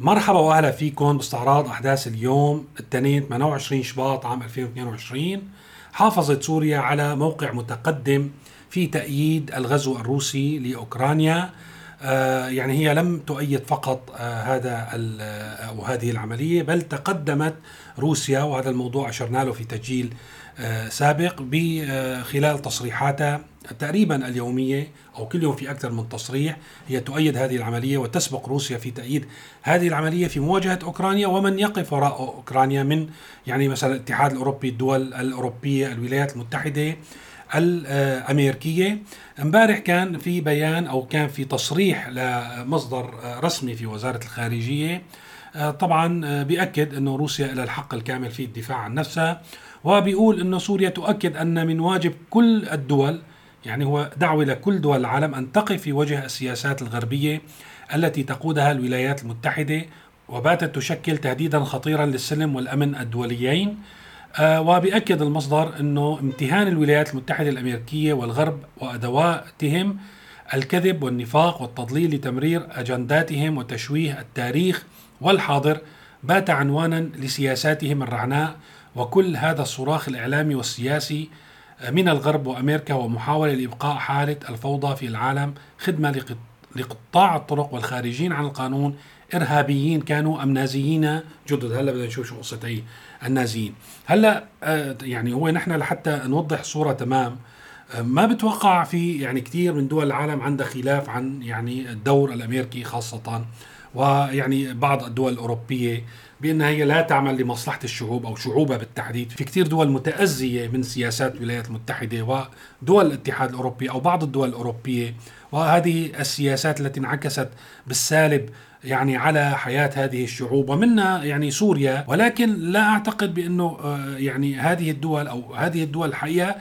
مرحبا وأهلا فيكم باستعراض أحداث اليوم الاثنين 28 شباط عام 2022 حافظت سوريا على موقع متقدم في تأييد الغزو الروسي لأوكرانيا. آه يعني هي لم تؤيد فقط آه هذا أو هذه العملية بل تقدمت روسيا وهذا الموضوع أشرنا له في تسجيل آه سابق بخلال تصريحاتها تقريبا اليومية أو كل يوم في أكثر من تصريح هي تؤيد هذه العملية وتسبق روسيا في تأييد هذه العملية في مواجهة أوكرانيا ومن يقف وراء أوكرانيا من يعني مثلا الاتحاد الأوروبي الدول الأوروبية الولايات المتحدة الأمريكية. امبارح كان في بيان أو كان في تصريح لمصدر رسمي في وزارة الخارجية طبعا بيأكد أنه روسيا لها الحق الكامل في الدفاع عن نفسها. وبيقول أنه سوريا تؤكد أن من واجب كل الدول يعني هو دعوة لكل دول العالم أن تقف في وجه السياسات الغربية التي تقودها الولايات المتحدة وباتت تشكل تهديدا خطيرا للسلم والأمن الدوليين. آه وبيأكد المصدر أنه امتهان الولايات المتحدة الأمريكية والغرب وأدواتهم الكذب والنفاق والتضليل لتمرير أجنداتهم وتشويه التاريخ والحاضر بات عنوانا لسياساتهم الرعناء وكل هذا الصراخ الإعلامي والسياسي من الغرب وأمريكا ومحاولة لإبقاء حالة الفوضى في العالم خدمة لقطاع الطرق والخارجين عن القانون إرهابيين كانوا أم نازيين؟ جدد هلا بدنا نشوف شو هي النازيين. هلا آه، يعني هو نحن لحتى نوضح صورة تمام آه، ما بتوقع في يعني كثير من دول العالم عندها خلاف عن يعني الدور الأمريكي خاصة ويعني بعض الدول الأوروبية. بانها هي لا تعمل لمصلحة الشعوب أو شعوبها بالتحديد، في كثير دول متأزية من سياسات الولايات المتحدة ودول الاتحاد الأوروبي أو بعض الدول الأوروبية وهذه السياسات التي انعكست بالسالب يعني على حياة هذه الشعوب ومنها يعني سوريا. ولكن لا أعتقد بأنه آه، يعني هذه الدول أو هذه الدول الحقيقة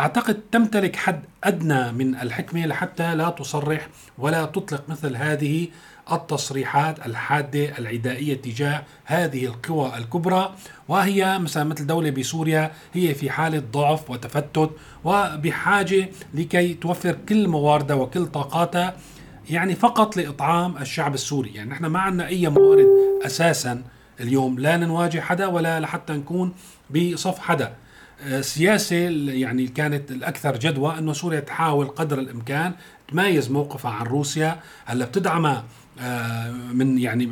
أعتقد تمتلك حد أدنى من الحكمة لحتى لا تصرح ولا تطلق مثل هذه التصريحات الحادة العدائية تجاه هذه القوى الكبرى وهي مثلا مثل دولة بسوريا هي في حالة ضعف وتفتت وبحاجة لكي توفر كل مواردها وكل طاقاتها يعني فقط لإطعام الشعب السوري. يعني نحن ما عندنا أي موارد أساسا اليوم لا نواجه حدا ولا لحتى نكون بصف حدا. السياسة يعني كانت الأكثر جدوى أنه سوريا تحاول قدر الإمكان تميز موقفها عن روسيا هلأ بتدعمها آه، من يعني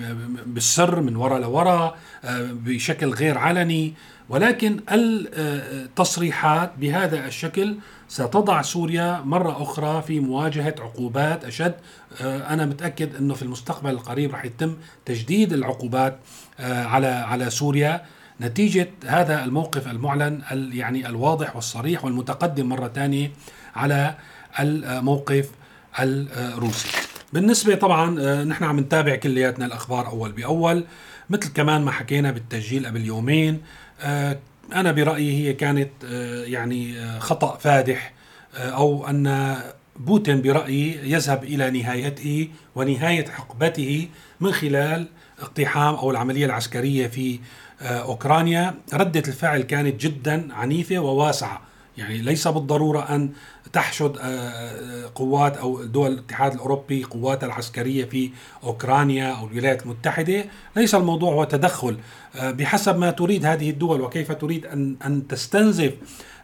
بالسر من وراء لوراء آه، بشكل غير علني. ولكن التصريحات بهذا الشكل ستضع سوريا مرة أخرى في مواجهة عقوبات أشد. آه، أنا متأكد أنه في المستقبل القريب رح يتم تجديد العقوبات على على سوريا. نتيجة هذا الموقف المعلن يعني الواضح والصريح والمتقدم مرة ثانية على الموقف الروسي. بالنسبة طبعا آه، نحن عم نتابع كلياتنا الأخبار أول بأول. مثل كمان ما حكينا بالتسجيل قبل يومين آه، أنا برأيي هي كانت آه، يعني خطأ فادح أو أن بوتين برأيي يذهب إلى نهايته ونهاية حقبته من خلال اقتحام أو العملية العسكرية في أوكرانيا. ردة الفعل كانت جدا عنيفة وواسعة. يعني ليس بالضرورة أن تحشد آه، آه، قوات أو دول الاتحاد الأوروبي قواتها العسكرية في أوكرانيا أو الولايات المتحدة. ليس الموضوع هو تدخل. آه، بحسب ما تريد هذه الدول وكيف تريد أن أن تستنزف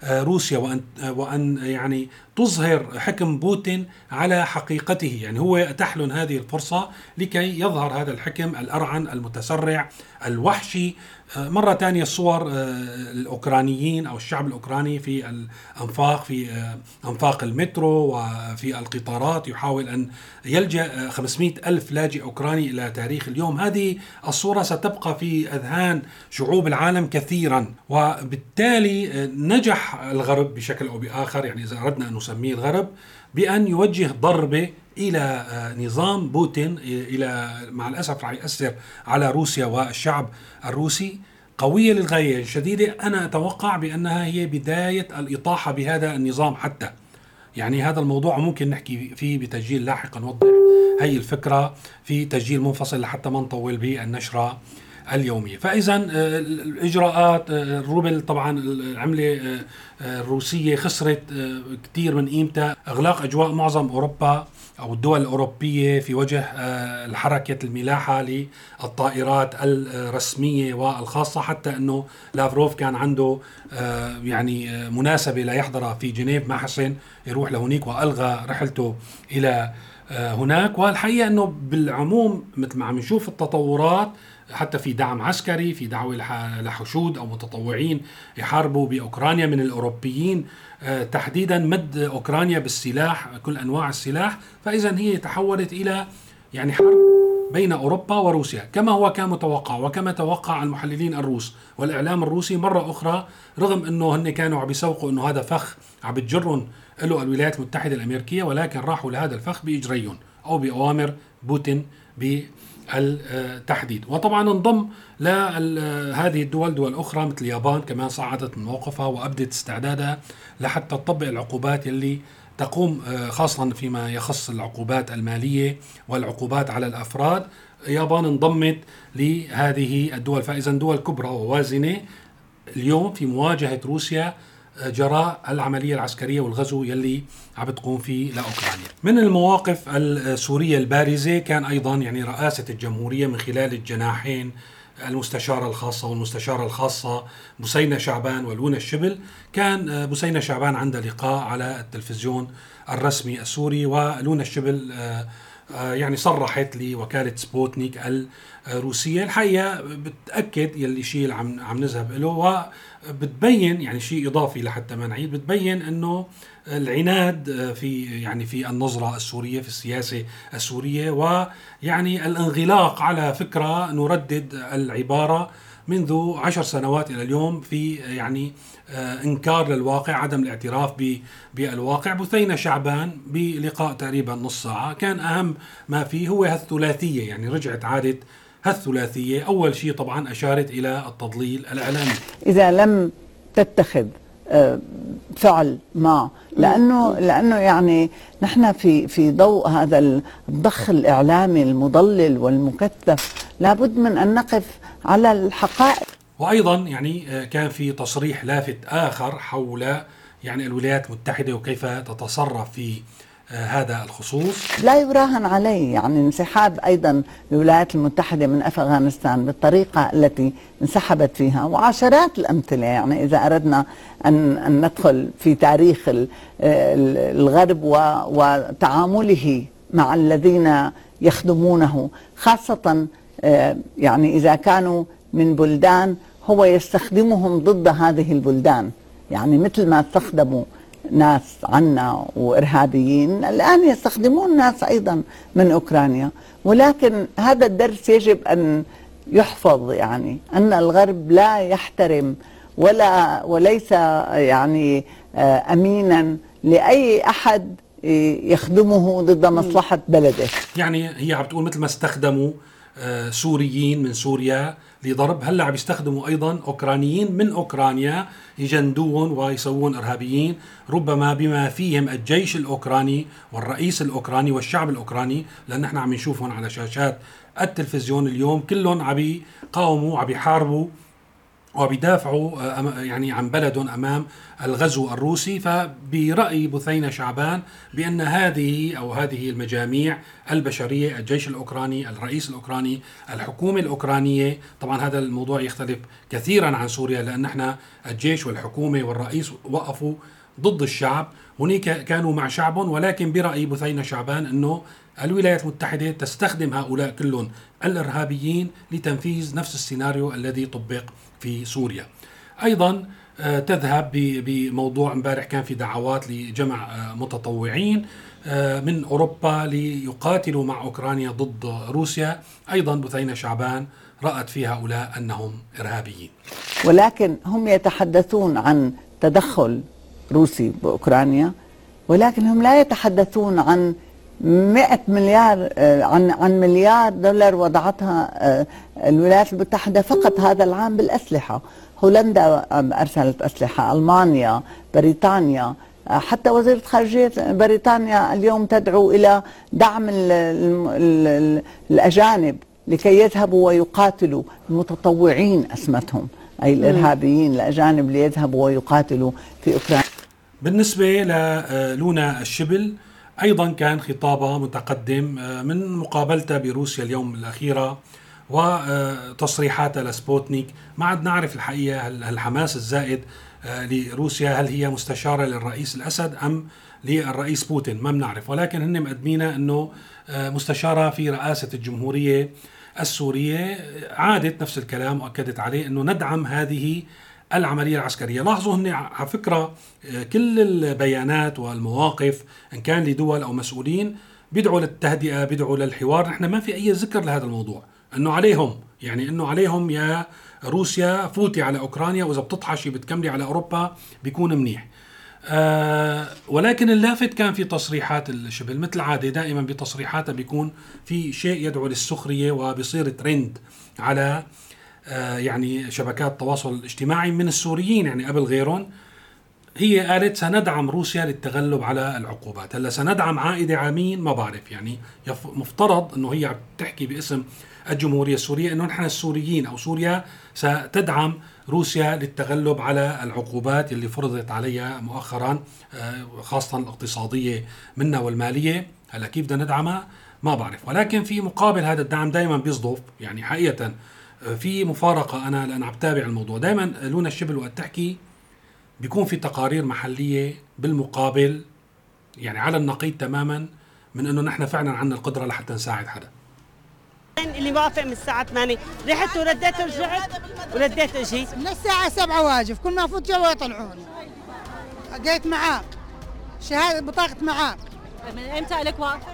روسيا وان وأن يعني تظهر حكم بوتين على حقيقته. يعني هو تحلن هذه الفرصة لكي يظهر هذا الحكم الأرعن المتسرع الوحشي. آه، مرة ثانية الصور آه، الأوكرانيين أو الشعب الأوكراني في الأنفاق في آه، أنفاق المترو وفي القطارات يحاول أن يلجأ 500 ألف لاجئ أوكراني إلى تاريخ اليوم. هذه الصورة ستبقى في أذهان شعوب العالم كثيرا وبالتالي نجح الغرب بشكل أو بآخر يعني إذا أردنا أن نسميه الغرب بأن يوجه ضربة إلى آه، نظام بوتين إلى مع الأسف راح ياثر على روسيا والشعب الروسي قوية للغاية شديدة. أنا أتوقع بأنها هي بداية الإطاحة بهذا النظام حتى. يعني هذا الموضوع ممكن نحكي فيه بتسجيل لاحقا نوضح هي الفكرة في تسجيل منفصل لحتى ما نطول بالنشرة اليومية. فإذا آه، الإجراءات آه، الروبل طبعا العملة الروسية خسرت كثير من قيمتها إغلاق أجواء معظم أوروبا. أو الدول الأوروبية في وجه آه، الحركة الملاحة للطائرات الرسمية والخاصة حتى أنه لافروف كان عنده آه، يعني مناسبة لا يحضرها في جنيف ما حسن يروح لهونيك وألغى رحلته إلى هناك. والحقيقة أنه بالعموم مثل ما عم نشوف التطورات حتى في دعم عسكري في دعوة لحشود أو متطوعين يحاربوا بأوكرانيا من الأوروبيين آه، تحديدا مد أوكرانيا بالسلاح كل أنواع السلاح فإذا هي تحولت إلى يعني حرب بين أوروبا وروسيا كما هو كان متوقع وكما توقع المحللين الروس. والإعلام الروسي مرة أخرى رغم إنه هن كانوا عم يسوقوا إنه هذا فخ عم بتجرهم له الولايات المتحدة الأمريكية ولكن راحوا لهذا الفخ بإجريهم أو بأوامر بوتين التحديد. وطبعا انضم لهذه الدول دول أخرى مثل اليابان كمان صعدت من موقفها وأبدت استعدادها لحتى تطبق العقوبات اللي تقوم آه، خاصة فيما يخص العقوبات المالية والعقوبات على الأفراد. اليابان انضمت لهذه الدول فإذا دول كبرى ووازنة اليوم في مواجهة روسيا جراء العملية العسكرية والغزو يلي عم بتقوم فيه لأوكرانيا. من المواقف السورية البارزة كان أيضا يعني رئاسة الجمهورية من خلال الجناحين المستشارة الخاصة والمستشارة الخاصة بسينة شعبان ولونا الشبل. كان بسينة شعبان عندها لقاء على التلفزيون الرسمي السوري ولونا الشبل آه، آه، يعني صرحت لوكالة سبوتنيك الروسية. الحقيقة بتأكد يلي شيء عم عم نذهب له وبتبين يعني شيء إضافي لحتى ما نعيد بتبين أنه العناد في يعني في النظرة السورية في السياسة السورية ويعني الانغلاق على فكرة نردد العبارة منذ عشر سنوات إلى اليوم في يعني آه، إنكار للواقع عدم الاعتراف بالواقع. بثينة شعبان بلقاء تقريبا نص ساعة. كان أهم ما فيه هو هالثلاثية يعني رجعت عادة هالثلاثية. أول شيء طبعا أشارت إلى التضليل الإعلامي. إذا لم تتخذ آه، فعل ما لأنه لأنه يعني نحن في في ضوء هذا الضخ الإعلامي المضلل والمكثف لابد من أن نقف على الحقائق. وأيضا يعني آه، كان في تصريح لافت آخر حول يعني الولايات المتحدة وكيف تتصرف في هذا الخصوص. لا يراهن عليه يعني انسحاب أيضا الولايات المتحدة من أفغانستان بالطريقة التي انسحبت فيها وعشرات الأمثلة. يعني إذا أردنا ان أن ندخل في تاريخ الغرب وتعامله مع الذين يخدمونه خاصة آه، يعني إذا كانوا من بلدان هو يستخدمهم ضد هذه البلدان. يعني مثل ما استخدموا ناس عنا وإرهابيين. الآن يستخدمون ناس أيضا من أوكرانيا. ولكن هذا الدرس يجب أن يحفظ يعني أن الغرب لا يحترم ولا وليس يعني آه، امينا لأي أحد يخدمه ضد مصلحة بلده. يعني هي عم تقول مثل ما استخدموا آه، سوريين من سوريا لضرب. هلا عم يستخدموا أيضا أوكرانيين من أوكرانيا يجندوهم ويسوون إرهابيين. ربما بما فيهم الجيش الأوكراني والرئيس الأوكراني والشعب الأوكراني لأن إحنا عم نشوفهم على شاشات التلفزيون اليوم. كلهم عم يقاوموا عم يحاربوا وبيدافعوا آه، يعني عن بلدهم أمام الغزو الروسي. فبرأي بثينة شعبان بأن هذه أو هذه المجاميع البشرية الجيش الأوكراني، الرئيس الأوكراني، الحكومة الأوكرانية، طبعا هذا الموضوع يختلف كثيرا عن سوريا لأن إحنا الجيش والحكومة والرئيس وقفوا ضد الشعب، هناك كانوا مع شعبهم ولكن برأي بثينة شعبان إنه الولايات المتحدة تستخدم هؤلاء كلهم الإرهابيين لتنفيذ نفس السيناريو الذي طبق في سوريا أيضا آه، تذهب بموضوع امبارح كان في دعوات لجمع آه، متطوعين آه، من أوروبا ليقاتلوا مع أوكرانيا ضد روسيا، أيضا بثينة شعبان رأت في هؤلاء أنهم إرهابيين. ولكن هم يتحدثون عن تدخل روسي بأوكرانيا ولكن هم لا يتحدثون عن 100 مليار آه، عن عن مليار دولار وضعتها آه، الولايات المتحدة فقط هذا العام بالأسلحة. هولندا أرسلت أسلحة ألمانيا بريطانيا. آه، حتى وزيرة خارجية بريطانيا اليوم تدعو إلى دعم ال ال ال الأجانب لكي يذهبوا ويقاتلوا المتطوعين أسمتهم أي الإرهابيين الأجانب ليذهبوا ويقاتلوا في أوكرانيا بالنسبة للونا الشبل أيضا كان خطابها متقدم آه، من مقابلتها بروسيا اليوم الأخيرة وتصريحاتها لسبوتنيك ما عاد نعرف الحقيقة الحماس الزائد آه، لروسيا هل هي مستشارة للرئيس الأسد أم للرئيس بوتين؟ ما بنعرف. ولكن هن مقدمينا إنه آه، مستشارة في رئاسة الجمهورية السورية عادت نفس الكلام وأكدت عليه إنه ندعم هذه العملية العسكرية. لاحظوا هن على فكرة آه، كل البيانات والمواقف إن كان لدول أو مسؤولين بيدعوا للتهدئة بيدعوا للحوار نحن ما في أي ذكر لهذا الموضوع. أنه عليهم يعني أنه عليهم يا روسيا فوتي على أوكرانيا وإذا بتطحشي بتكملي على أوروبا بيكون منيح. آه ولكن اللافت كان في تصريحات الشبل مثل العادة دائما بتصريحاتها بيكون في شيء يدعو للسخرية وبيصير ترند على يعني شبكات التواصل الاجتماعي من السوريين يعني قبل غيرهم. هي قالت سندعم روسيا للتغلب على العقوبات. هلأ سندعم عائدة على مين ما بعرف يعني مفترض إنه هي عم تحكي باسم الجمهورية السورية إنه نحن السوريين أو سوريا ستدعم روسيا للتغلب على العقوبات اللي فرضت عليها مؤخرا آه، خاصة الاقتصادية منا والمالية. هلأ كيف بدنا ندعمها؟ ما بعرف. ولكن في مقابل هذا الدعم دائما بيصدف يعني حقيقة آه، في مفارقة أنا لأن عم بتابع الموضوع. دائما لونا الشبل وقت تحكي بيكون في تقارير محلية بالمقابل يعني على النقيض تماما من إنه نحن فعلا عندنا القدرة لحتى نساعد حدا. اللي موافق من الساعة 8 رحت ورديت ورجعت ورديت أجي من الساعة 7 واجب كل ما فوت جوا يطلعوني جيت معاك. شهادة بطاقة معاك. من إمتى لك واقفة؟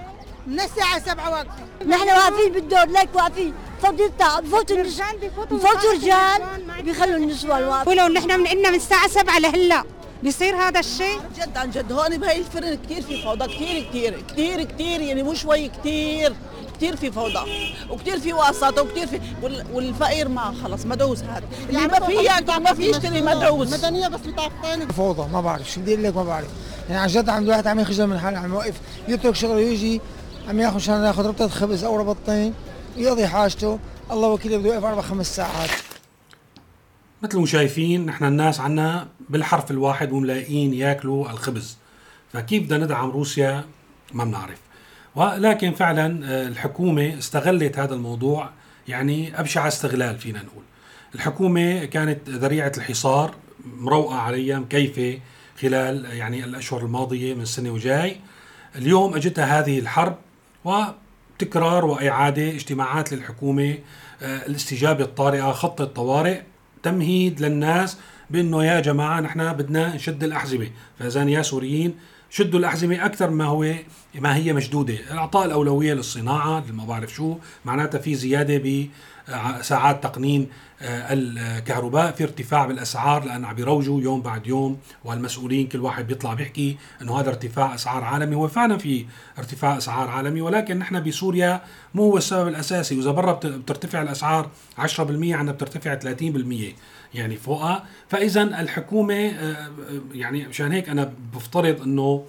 من الساعة 7 واقفة نحن واقفين بالدور ليك واقفين. فضيلتها بفوتوا الرجال بفوتوا رجال بيخلوا النسوان واقفة ولو نحن من إنا من الساعة 7 لهلا بيصير هذا الشيء؟ جد عن جد هون بهي الفرن كثير في فوضى كثير كثير كثير كثير يعني مو شوي كثير كثير في فوضى وكثير في واسطة وكثير في والفقير ما خلص مدعوس هذا. اللي يعني ما في ياكل ما في يشتري مدعوس مدنية بس بطاقتين فوضى ما بعرف شو بدي أقول لك ما بعرف. يعني عن جد عم الواحد عم يخجل من حاله عم يوقف يترك شغله ويجي عم ياخذ شان ياخذ ربطة خبز أو ربطتين. يقضي حاجته. الله وكيله بده يوقف أربع خمس ساعات. مثل ما شايفين نحن الناس عنا بالحرف الواحد وملاقيين ياكلوا الخبز. فكيف بدنا ندعم روسيا؟ ما بنعرف. ولكن فعلا آه، الحكومة استغلت هذا الموضوع. يعني أبشع استغلال فينا نقول. الحكومة كانت ذريعة الحصار مروقة عليها مكيفة خلال يعني الأشهر الماضية من السنة وجاي. اليوم أجتها هذه الحرب وتكرار وإعادة اجتماعات للحكومة آه، الاستجابة الطارئة خط الطوارئ تمهيد للناس بأنه يا جماعة نحن بدنا نشد الأحزمة. فإذا يا سوريين شدوا الأحزمة أكثر ما هو ما هي مشدودة. إعطاء الأولوية للصناعة ما بعرف شو معناتها في زيادة بساعات تقنين آه، الكهرباء في ارتفاع بالأسعار لأن عم بيروجوا يوم بعد يوم والمسؤولين كل واحد بيطلع بيحكي إنه هذا ارتفاع أسعار عالمي. هو فعلا في ارتفاع أسعار عالمي ولكن نحن بسوريا مو هو السبب الأساسي. وإذا برا بترتفع الأسعار 10% عندنا بترتفع 30% يعني فوقها. فاذا الحكومة آه، آه، يعني مشان هيك أنا بفترض إنه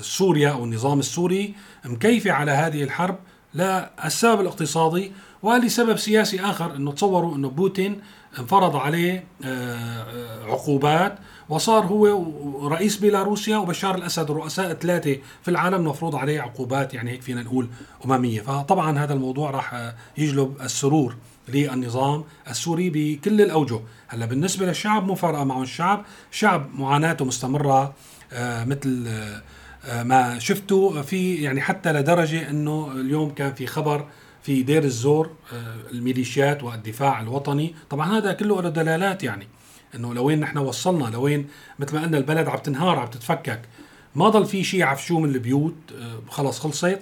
سوريا أو النظام السوري مكيفة على هذه الحرب. للسبب الاقتصادي ولسبب سياسي آخر إنه تصوروا إنه بوتين انفرض عليه آه، آه، عقوبات وصار هو رئيس بيلاروسيا وبشار الأسد الرؤساء الثلاثه في العالم مفروض عليه عقوبات يعني هيك فينا نقول أممية. فطبعا هذا الموضوع راح يجلب السرور للنظام السوري بكل الأوجه. هلأ بالنسبة للشعب مو فارقة معه الشعب. شعب معاناته مستمرة آه، مثل ما شفتوا في يعني حتى لدرجة إنه اليوم كان في خبر في دير الزور آه، الميليشيات والدفاع الوطني. طبعا هذا كله له دلالات يعني إنه لوين نحن وصلنا لوين مثل ما قلنا البلد عم تنهار عم تتفكك. ما ضل في شيء عفشوه من البيوت آه، خلص خلصت.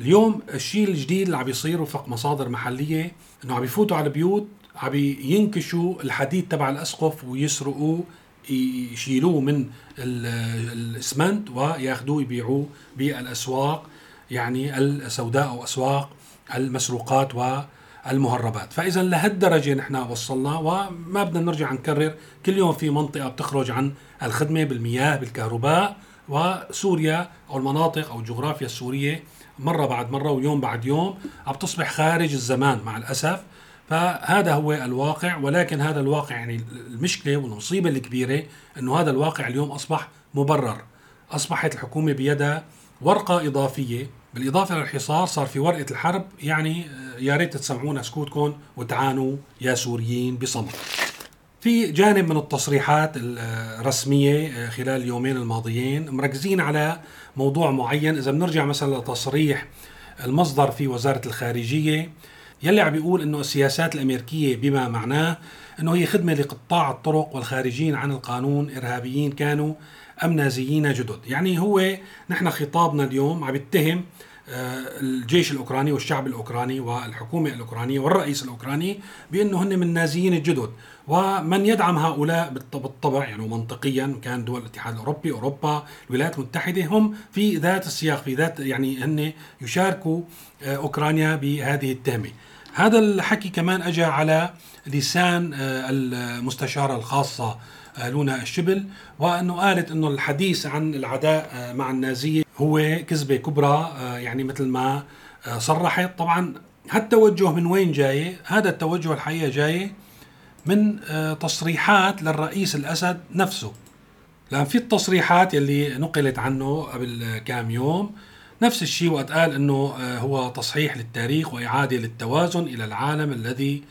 اليوم الشيء الجديد اللي عم بيصير وفق مصادر محلية إنه عم يفوتوا على البيوت عم ينكشوا الحديد تبع الأسقف ويسرقوه يشيلوه من الاسمنت وياخذوه يبيعوه بالأسواق يعني السوداء أو أسواق. المسروقات والمهربات. فإذا لهالدرجة نحن وصلنا وما بدنا نرجع نكرر كل يوم في منطقة بتخرج عن الخدمة بالمياه بالكهرباء وسوريا أو المناطق أو الجغرافيا السورية مرة بعد مرة ويوم بعد يوم عم تصبح خارج الزمان مع الأسف. فهذا هو الواقع ولكن هذا الواقع يعني المشكلة والمصيبة الكبيرة إنه هذا الواقع اليوم أصبح مبرر. أصبحت الحكومة بيدها ورقة إضافية بالإضافة للحصار صار في ورقة الحرب يعني آه، يا ريت تسمعونا سكوتكم وتعانوا يا سوريين بصمت. في جانب من التصريحات الرسمية آه، خلال اليومين الماضيين مركزين على موضوع معين. إذا بنرجع مثلا لتصريح المصدر في وزارة الخارجية يلي عم بيقول إنه السياسات الأمريكية بما معناه إنه هي خدمة لقطاع الطرق والخارجين عن القانون إرهابيين كانوا ام نازيين جدد، يعني هو نحن خطابنا اليوم عم يتهم آه، الجيش الأوكراني والشعب الأوكراني والحكومة الأوكرانية والرئيس الأوكراني بأنه هن من النازيين الجدد. ومن يدعم هؤلاء بالطبع يعني منطقيا كان دول الاتحاد الأوروبي أوروبا الولايات المتحدة هم في ذات السياق في ذات يعني هن يشاركوا آه، أوكرانيا بهذه التهمة. هذا الحكي كمان اجى على لسان آه، المستشارة الخاصة لونا الشبل وأنه قالت إنه الحديث عن العداء مع النازيه هو كذبة كبرى آه، يعني مثل ما آه، صرحت. طبعا هالتوجه من وين جاي؟ هذا التوجه الحقيقة جاي من آه، تصريحات للرئيس الأسد نفسه. لأن في التصريحات يلي نقلت عنه قبل كام يوم نفس الشيء وقت قال إنه هو تصحيح للتاريخ وإعادة للتوازن إلى العالم الذي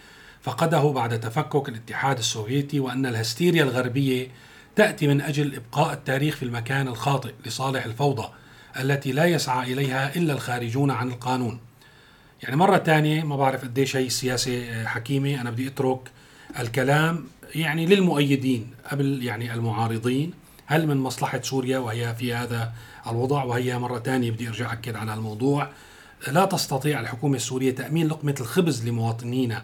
فقده بعد تفكك الاتحاد السوفيتي وأن الهستيريا الغربية تأتي من أجل إبقاء التاريخ في المكان الخاطئ لصالح الفوضى. التي لا يسعى إليها إلا الخارجون عن القانون. يعني مرة ثانية ما بعرف قديش هي السياسة آه، حكيمة أنا بدي أترك الكلام يعني للمؤيدين قبل يعني المعارضين. هل من مصلحة سوريا وهي في هذا الوضع؟ وهي مرة ثانية بدي أرجع أكد على الموضوع. لا تستطيع الحكومة السورية تأمين لقمة الخبز لمواطنينا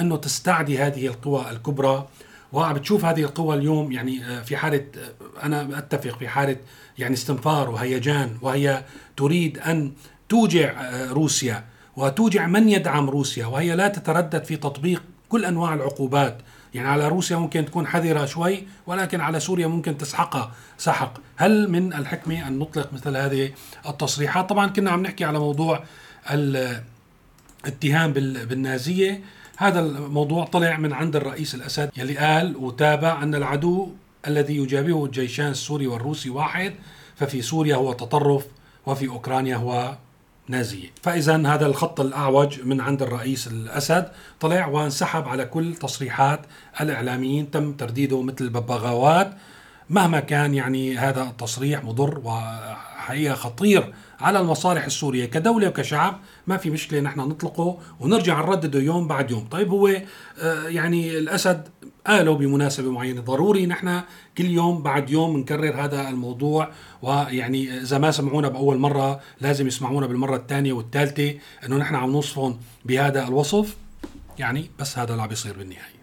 أنه تستعدي هذه القوى الكبرى وبتشوف هذه القوى اليوم يعني آه، في حالة آه، أنا أتفق في حالة يعني استنفار وهيجان وهي تريد أن توجع آه، روسيا وتوجع من يدعم روسيا وهي لا تتردد في تطبيق كل أنواع العقوبات. يعني على روسيا ممكن تكون حذرة شوي ولكن على سوريا ممكن تسحقها سحق. هل من الحكمة أن نطلق مثل هذه التصريحات؟ طبعا كنا عم نحكي على موضوع الاتهام بالنازية. هذا الموضوع طلع من عند الرئيس الأسد يلي قال وتابع أن العدو الذي يجابهه الجيشان السوري والروسي واحد ففي سوريا هو تطرف وفي أوكرانيا هو نازيه، فاذا هذا الخط الأعوج من عند الرئيس الأسد طلع وانسحب على كل تصريحات الإعلاميين. تم ترديده مثل الببغاوات مهما كان يعني هذا التصريح مضر وحقيقه خطير على المصالح السورية كدولة وكشعب. ما في مشكلة نحن نطلقه ونرجع نردده يوم بعد يوم، طيب هو آه، يعني الأسد قالوا بمناسبة معينة ضروري نحن كل يوم بعد يوم نكرر هذا الموضوع. ويعني إذا ما سمعونا بأول مرة لازم يسمعونا بالمرة الثانية والثالثة أنه نحن عم نوصفهم بهذا الوصف. يعني بس هذا اللي عم بيصير بالنهاية.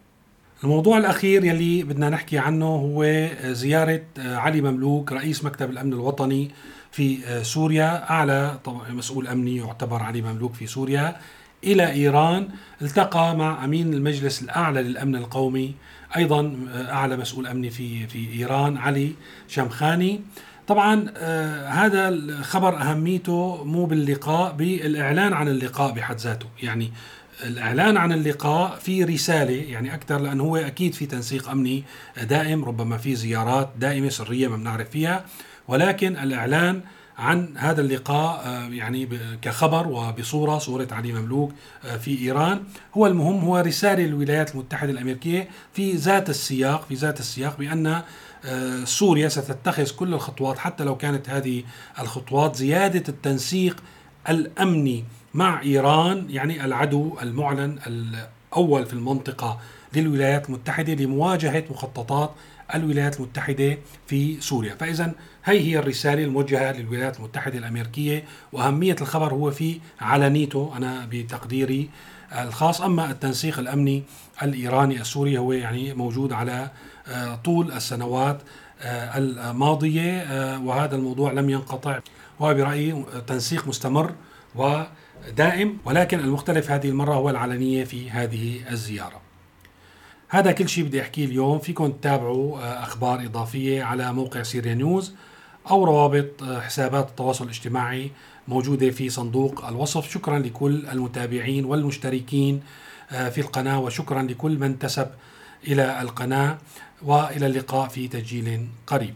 الموضوع الأخير يلي بدنا نحكي عنه هو زيارة علي مملوك رئيس مكتب الأمن الوطني في سوريا أعلى مسؤول أمني يعتبر علي مملوك في سوريا إلى إيران التقى مع أمين المجلس الأعلى للأمن القومي أيضا آه، أعلى مسؤول أمني في, في إيران علي شمخاني. طبعا آه هذا الخبر أهميته مو باللقاء بالإعلان عن اللقاء بحد ذاته. يعني الإعلان عن اللقاء في رسالة يعني أكثر لأنه هو أكيد في تنسيق أمني دائم ربما في زيارات دائمة سرية ما بنعرف فيها. ولكن الإعلان عن هذا اللقاء آه، يعني كخبر وبصورة صورة علي مملوك آه، في إيران. هو المهم هو رسالة للولايات المتحدة الأمريكية في ذات السياق في ذات السياق بأن آه، سوريا ستتخذ كل الخطوات حتى لو كانت هذه الخطوات زيادة التنسيق الأمني مع إيران يعني العدو المعلن الأول في المنطقة للولايات المتحدة لمواجهة مخططات الولايات المتحدة في سوريا، فإذا هي هي الرسالة الموجهة للولايات المتحدة الأمريكية وأهمية الخبر هو في علنيته أنا بتقديري الخاص. أما التنسيق الأمني الإيراني السوري هو يعني موجود على آه، طول السنوات آه، الماضية آه، وهذا الموضوع لم ينقطع. وبرأيي تنسيق مستمر ودائم ولكن المختلف هذه المرة هو العلنية في هذه الزيارة. هذا كل شيء بدي أحكيه اليوم. فيكم تتابعوا آه، أخبار إضافية على موقع سيريا نيوز أو روابط آه، حسابات التواصل الاجتماعي موجودة في صندوق الوصف. شكرا لكل المتابعين والمشتركين آه، في القناة وشكرا لكل من انتسب إلى القناة. وإلى اللقاء في تسجيل قريب.